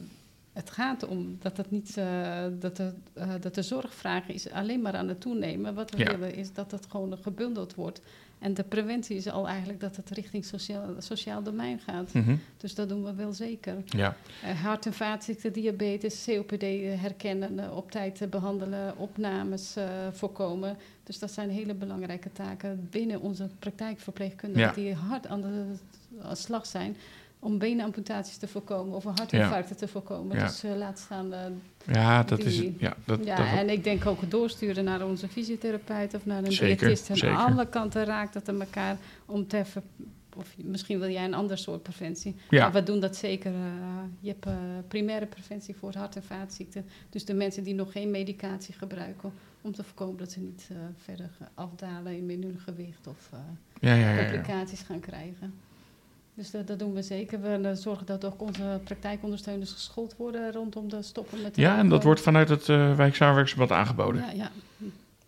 het gaat om dat, het niet, eh, dat, de, eh, dat de zorgvraag is alleen maar aan het toenemen. Wat we Ja. willen is dat het gewoon gebundeld wordt. En de preventie is al eigenlijk dat het richting sociaal, sociaal domein gaat. Mhm. Dus dat doen we wel zeker. Ja, Eh, hart- en vaatziekten, diabetes, COPD eh, herkennen, eh, op tijd eh, behandelen, opnames voorkomen. Dus dat zijn hele belangrijke taken binnen onze praktijkverpleegkundigen Ja. die hard aan de slag zijn om beenamputaties te voorkomen of hartinfarcten te voorkomen. Ja. Dus eh, laat staan. ja dat is het. Ja, dat, ja, dat, en ik denk ook doorsturen naar onze fysiotherapeut of naar een Zeker, diëtist. En zeker. alle kanten raakt het aan elkaar om te ver- of misschien wil jij een ander soort preventie. Ja. Maar we doen dat zeker. eh, je hebt eh, primaire preventie voor hart- en vaatziekten. Dus de mensen die nog geen medicatie gebruiken, om te voorkomen dat ze niet verder afdalen in hun gewicht of ja, ja, ja, ja. complicaties gaan krijgen. Dus dat, dat doen we zeker. We eh, zorgen dat ook onze praktijkondersteuners geschoold worden rondom de stoppen met Ja, en dat wordt vanuit het uh, wijksamenwerksverband aangeboden. Ja, ja,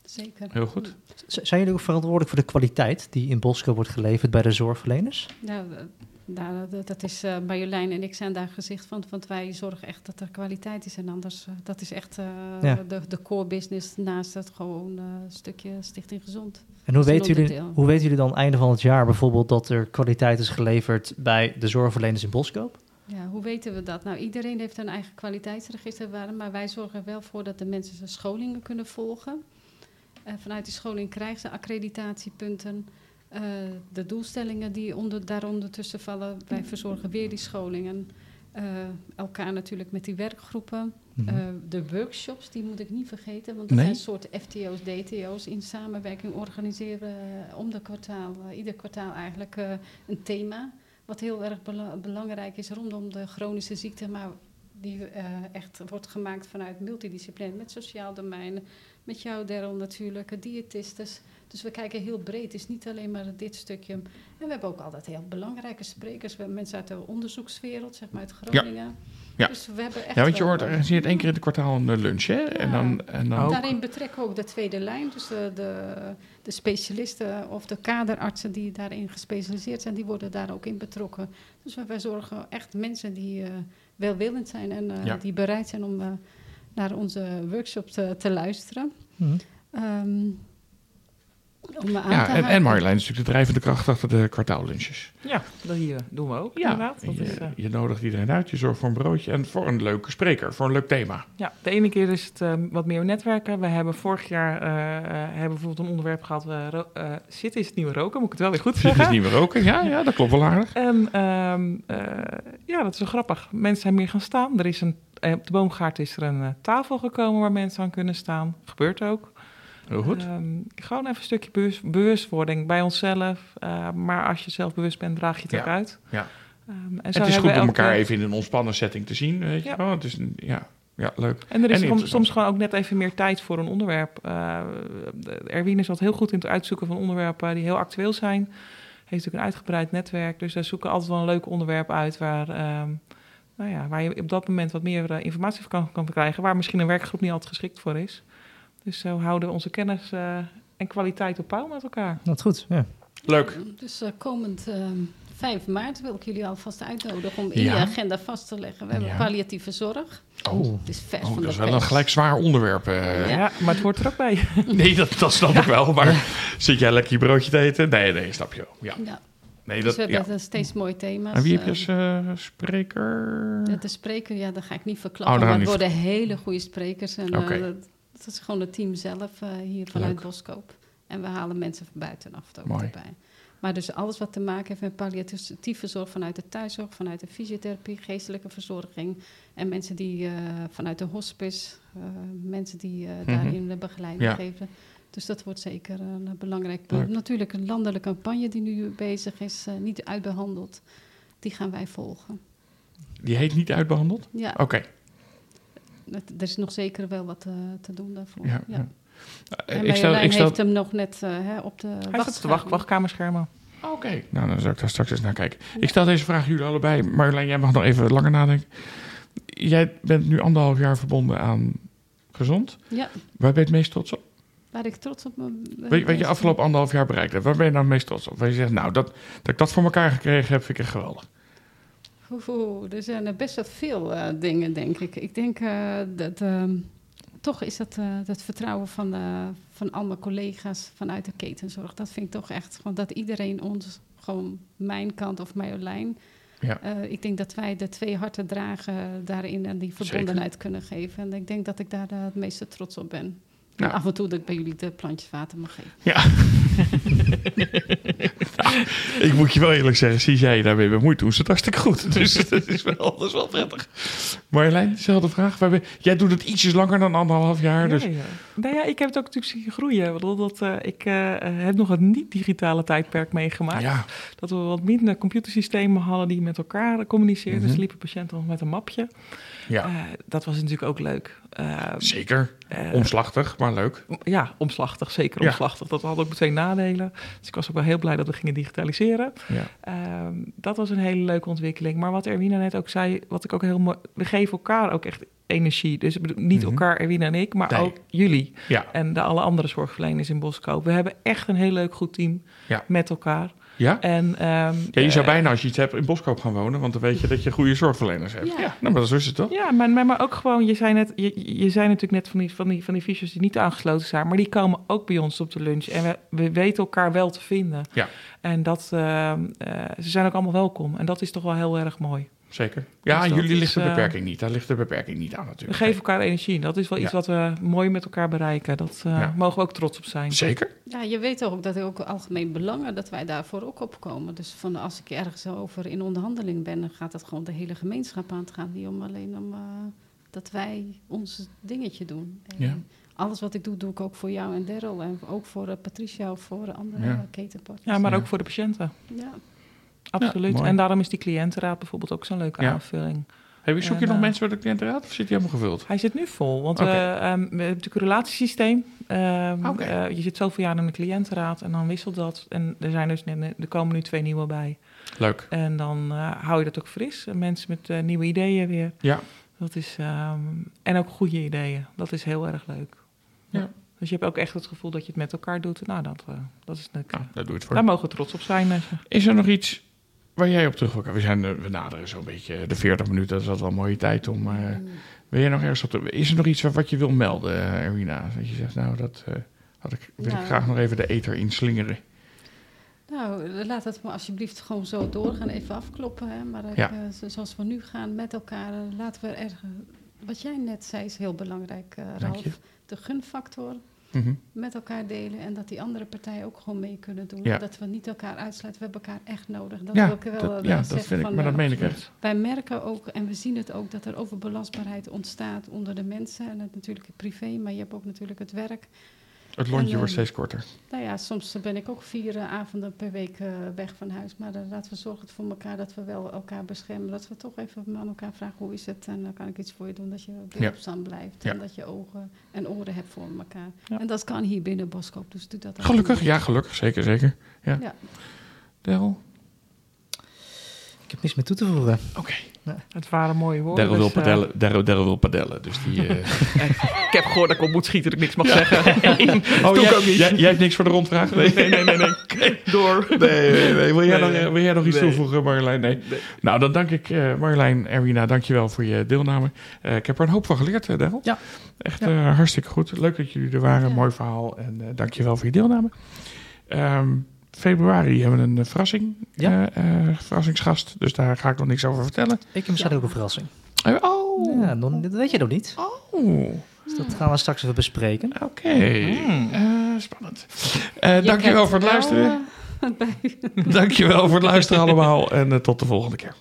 zeker. Heel goed. Z- Zijn jullie ook verantwoordelijk voor de kwaliteit die in Bosco wordt geleverd bij de zorgverleners? Nou, eh, nou, dat, is eh Marjolein en ik zijn daar gezicht van, want wij zorgen echt dat er kwaliteit is. En anders, eh, dat is echt eh, Ja. de, de core business naast het gewoon eh, stukje Stichting Gezond. En hoe weten, jullie, hoe weten jullie dan einde van het jaar bijvoorbeeld dat er kwaliteit is geleverd bij de zorgverleners in Boskoop? Ja, hoe weten we dat? Nou, iedereen heeft een eigen kwaliteitsregister, waar- maar wij zorgen er wel voor dat de mensen zijn scholingen kunnen volgen. Eh, vanuit die scholing krijgen ze accreditatiepunten. Eh, de doelstellingen die onder, daaronder tussen vallen, wij verzorgen weer die scholingen. Eh, elkaar natuurlijk met die werkgroepen. Mhm. De workshops, die moet ik niet vergeten, want dat Nee. zijn soorten FTO's, DTO's in samenwerking organiseren om de kwartaal, ieder kwartaal eigenlijk een thema. Wat heel erg bela- belangrijk is rondom de chronische ziekte, maar die echt wordt gemaakt vanuit multidisciplinair, met sociaal domein, met jou Daryl natuurlijk, diëtistes. Dus we kijken heel breed, het is niet alleen maar dit stukje. En we hebben ook altijd heel belangrijke sprekers. We hebben mensen uit de onderzoekswereld, zeg maar uit Groningen. Ja. Dus we hebben echt Ja, want je hoort, er zit één keer in het kwartaal een eh, lunch, hè? En dan, en dan. Daarin betrekken we ook de tweede lijn, dus de, de, de specialisten of de kaderartsen die daarin gespecialiseerd zijn, die worden daar ook in betrokken. Dus wij, zorgen echt mensen die eh, welwillend zijn en eh, Ja. die bereid zijn om naar onze workshop te, te luisteren. Mhm. Ehm, om aan ja, te en, en. Marjolein is natuurlijk de drijvende kracht achter de kwartaallunches. Ja, dat hier doen we ook Ja, inderdaad. Dat je, is, eh, je nodigt iedereen uit, je zorgt voor een broodje en voor een leuke spreker, voor een leuk thema. Ja, de ene keer is het ehm, wat meer netwerken. We hebben vorig jaar eh, eh, hebben bijvoorbeeld een onderwerp gehad. eh ro- eh, zitten is het nieuwe roken, moet ik het wel weer goed Dit is zeggen. niet meer roken, ja, ja, dat klopt wel aardig. En ehm, eh, ja, dat is wel grappig. Mensen zijn meer gaan staan. Er is een, op de boomgaard is er een eh, tafel gekomen waar mensen aan kunnen staan. Gebeurt ook. Heel goed. Ehm, gewoon even een stukje bewust- bewustwording bij onszelf. Eh, maar als je zelf bewust bent, draag je het Ja, ook uit. ja. Ehm, en zo het is goed om elke- elkaar even in een ontspannen setting te zien, weet je Ja. wel. Het is, ja, ja, leuk. En er is En soms, gewoon ook net even meer tijd voor een onderwerp. Eh Erwin is altijd heel goed in het uitzoeken van onderwerpen die heel actueel zijn. Heeft natuurlijk een uitgebreid netwerk. Dus daar zoeken altijd wel een leuk onderwerp uit waar, ehm, nou ja, waar je op dat moment wat meer eh, informatie van kan, kan krijgen. Waar misschien een werkgroep niet altijd geschikt voor is. Dus zo houden we onze kennis eh, en kwaliteit op peil met elkaar. Dat goed, ja. Leuk. Dus eh, komend eh, 5 maart wil ik jullie alvast uitnodigen om in Ja. je agenda vast te leggen. We hebben Ja. palliatieve zorg. Oh, Het is vers oh van dat de is wel een gelijk zwaar onderwerp. eh. Ja. Ja, maar het hoort er ook bij. [laughs] Nee, dat, dat snap ik wel. Maar zit jij lekker je broodje te eten? Nee, nee, snap je wel. Ja. Nee, Dus dat, we ja. hebben steeds mooie thema's. En wie heb je Eh, als eh, spreker? de, de spreker, ja, dat ga ik niet verklappen. Oh, maar het worden hele goede sprekers. En, eh, dat, dat is gewoon het team zelf eh, hier vanuit. Boskoop. En we halen mensen van buitenaf ook Mooi. erbij. Maar dus alles wat te maken heeft met palliatieve zorg vanuit de thuiszorg, vanuit de fysiotherapie, geestelijke verzorging. En mensen die eh, vanuit de hospice, eh, mensen die eh, Mhm. daarin de begeleiding Ja. geven. Dus dat wordt zeker een eh, belangrijk punt. Natuurlijk een landelijke campagne die nu bezig is, eh, niet uitbehandeld. Die gaan wij volgen. Die heet niet uitbehandeld? Ja, Oké. er is nog zeker wel wat eh, te doen daarvoor. Ja, Ja. ja. En ik stel, ik stel... heeft hem nog net eh, hè, op de Hij staat op de wacht, wachtkamerschermen. Oké, nou dan zal ik daar straks eens naar kijken. Ik stel deze vraag jullie allebei. Marjolein, jij mag nog even langer nadenken. Jij bent nu anderhalf jaar verbonden aan Gezond. Ja, Waar ben je het meest trots op? Waar ik trots op me... Weet je wat je afgelopen anderhalf jaar bereikt hebt? Waar ben je nou het meest trots op? Waar je zegt, nou, dat, dat ik dat voor elkaar gekregen heb, vind ik echt geweldig. Oeh, er zijn er best wel veel eh, dingen, denk ik. Ik denk eh, dat... ehm, toch is dat eh, het vertrouwen van, eh, van al mijn collega's vanuit de ketenzorg. Dat vind ik toch echt gewoon dat iedereen ons, gewoon mijn kant of Marjolein... Ja. eh, ik denk dat wij de twee harten dragen daarin en die verbondenheid kunnen geven. En ik denk dat ik daar eh, het meeste trots op ben. Nou. En af en toe dat ik bij jullie de plantjes water mag geven. Ja. [laughs] ik moet je wel eerlijk zeggen, zie jij je daarmee bemoeit, doen ze het hartstikke goed. [laughs] Dus dat is wel, dat is wel prettig. Marjolein, dezelfde vraag. Waar ben- Jij doet het ietsjes langer dan anderhalf jaar. Dus... Ja, ja. Nou ja, ik heb het ook natuurlijk zien groeien. Ik bedoel, Dat, eh, ik eh, heb nog een niet-digitale tijdperk meegemaakt. Ja, Dat we wat minder computersystemen hadden die met elkaar communiceren. Mhm. Dus liepen patiënten nog met een mapje. ja. Eh, dat was natuurlijk ook leuk. Eh, zeker. eh, Omslachtig, maar leuk. ja, omslachtig, zeker Ja. omslachtig. Dat had ook meteen nadelen. Dus ik was ook wel heel blij dat we gingen digitaliseren. Ja. Ehm, dat was een hele leuke ontwikkeling. Maar wat Erwina net ook zei, wat ik ook heel mooi... We geven elkaar ook echt energie. Dus niet Mhm. elkaar, Erwina en ik, maar Nee. ook jullie. Ja. En de alle andere zorgverleners in Boskoop. We hebben echt een heel leuk goed team Ja. met elkaar. Ja? En, ehm, Ja, je zou eh, bijna als je iets hebt in Boskoop gaan wonen, want dan weet je dat je goede zorgverleners hebt. Ja, Ja. nou, maar dat is het toch? Ja, maar, maar, maar ook gewoon, je zei, net, je, je zei natuurlijk net van die, van, die, van die fiches die niet aangesloten zijn, maar die komen ook bij ons op de lunch. En we, we weten elkaar wel te vinden. Ja. En dat, ehm, eh, ze zijn ook allemaal welkom. En dat is toch wel heel erg mooi. Zeker. Ja, Dus dat jullie is, ligt de eh, beperking niet. Daar ligt de beperking niet aan We natuurlijk. geven elkaar energie. Dat is wel iets Ja. wat we mooi met elkaar bereiken. Dat eh, Ja. mogen we ook trots op zijn. Zeker. Ja, je weet ook dat er ook algemeen belangen, dat wij daarvoor ook opkomen. Dus van als ik ergens over in onderhandeling ben, dan gaat het gewoon de hele gemeenschap aan. Het gaat niet om alleen om eh, dat wij ons dingetje doen. En Ja. Alles wat ik doe, doe ik ook voor jou en Daryl. En ook voor Patricia of voor andere ketenpartners. Ja, maar Ja. ook voor de patiënten. Ja. Absoluut. en daarom is die cliëntenraad bijvoorbeeld ook zo'n leuke aanvulling. Hey, zoek je En, nog eh, mensen voor de cliëntenraad of zit die helemaal gevuld? Hij zit nu vol, want we, ehm, we hebben natuurlijk een relatiesysteem. Ehm, eh, je zit zoveel jaar in de cliëntenraad en dan wisselt dat. En er, zijn dus, net- er komen nu twee nieuwe bij. Leuk. En dan eh, hou je dat ook fris. En mensen met eh, nieuwe ideeën weer. Ja. Dat is, ehm, en ook goede ideeën. Dat is heel erg leuk. Ja. Dus je hebt ook echt het gevoel dat je het met elkaar doet. Nou, dat, eh, dat is leuk. Nou, daar doe je het voor. Daar mogen we trots op zijn. eh. Is er nog iets waar jij op terug wil komen? We, zijn, eh, we naderen zo'n beetje de 40 minuten. Dat is altijd wel een mooie tijd om... eh, wil jij nog ergens op Is er nog iets wat je wil melden, eh, Erwina? Dat je zegt, nou, dat eh, had ik, wil ik Nou. graag nog even de ether inslingeren. Nou, laat het maar alsjeblieft gewoon zo doorgaan. Even afkloppen. Hè? Maar Ja. eh, zoals we nu gaan met elkaar, eh, laten we erg. Wat jij net zei is heel belangrijk, eh. Ralf. De gunfactor Mhm. met elkaar delen en dat die andere partijen ook gewoon mee kunnen doen. Ja. Dat we niet elkaar uitsluiten. We hebben elkaar echt nodig. Dat Ja, wil ik wel dat, ja, zeggen dat vind ik, van, maar dat meen ik echt. Wij merken ook, en we zien het ook, dat er overbelastbaarheid ontstaat onder de mensen. En het natuurlijk privé, maar je hebt ook natuurlijk het werk. Het lontje En, wordt eh, steeds korter. Nou ja, soms ben ik ook vier eh, avonden per week eh, weg van huis. Maar laten we zorgen voor elkaar dat we wel elkaar beschermen. Dat we toch even aan elkaar vragen hoe is het. En dan kan ik iets voor je doen dat je behulpzaam blijft. Ja. En dat je ogen en oren hebt voor elkaar. Ja. En dat kan hier binnen Boskoop. Dus doe dat ook. Gelukkig, ja, gelukkig. Zeker, zeker. Ja. Ja. Del? Ik heb niks meer toe te voegen. Oké. Het waren mooie woorden. Daryl wil dus, eh, padellen. Daryl, Daryl wil padellen. Dus die... eh, [laughs] ik heb gehoord dat ik op moet schieten, dat ik niks mag zeggen. [laughs] Oh, jij, ook niet. Jij, jij hebt niks voor de rondvraag? Nee, nee, nee. nee, nee. [laughs] Door. Nee, nee, nee. Wil, jij Nee, nog, nee. wil jij nog iets Nee. toevoegen, Marjolein? Nee. Nee. Nou, dan dank ik eh Marjolein, Erwina, dankjewel voor je deelname. Eh, ik heb er een hoop van geleerd, uh, Daryl. Ja. Echt Ja. eh, hartstikke goed. Leuk dat jullie er waren. Ja. Mooi verhaal. En eh dankjewel voor je deelname. Ehm, februari hebben we een eh, verrassing. Ja. Eh, eh, verrassingsgast. Dus daar ga ik nog niks over vertellen. Ik heb misschien ook een verrassing. Oh. Ja, dan, dat weet je nog niet. Oh. Dus dat gaan we straks even bespreken. Oké. Okay. Mm. Uh, spannend. Dankjewel voor het luisteren. [laughs] Dankjewel voor het luisteren allemaal. En tot de volgende keer.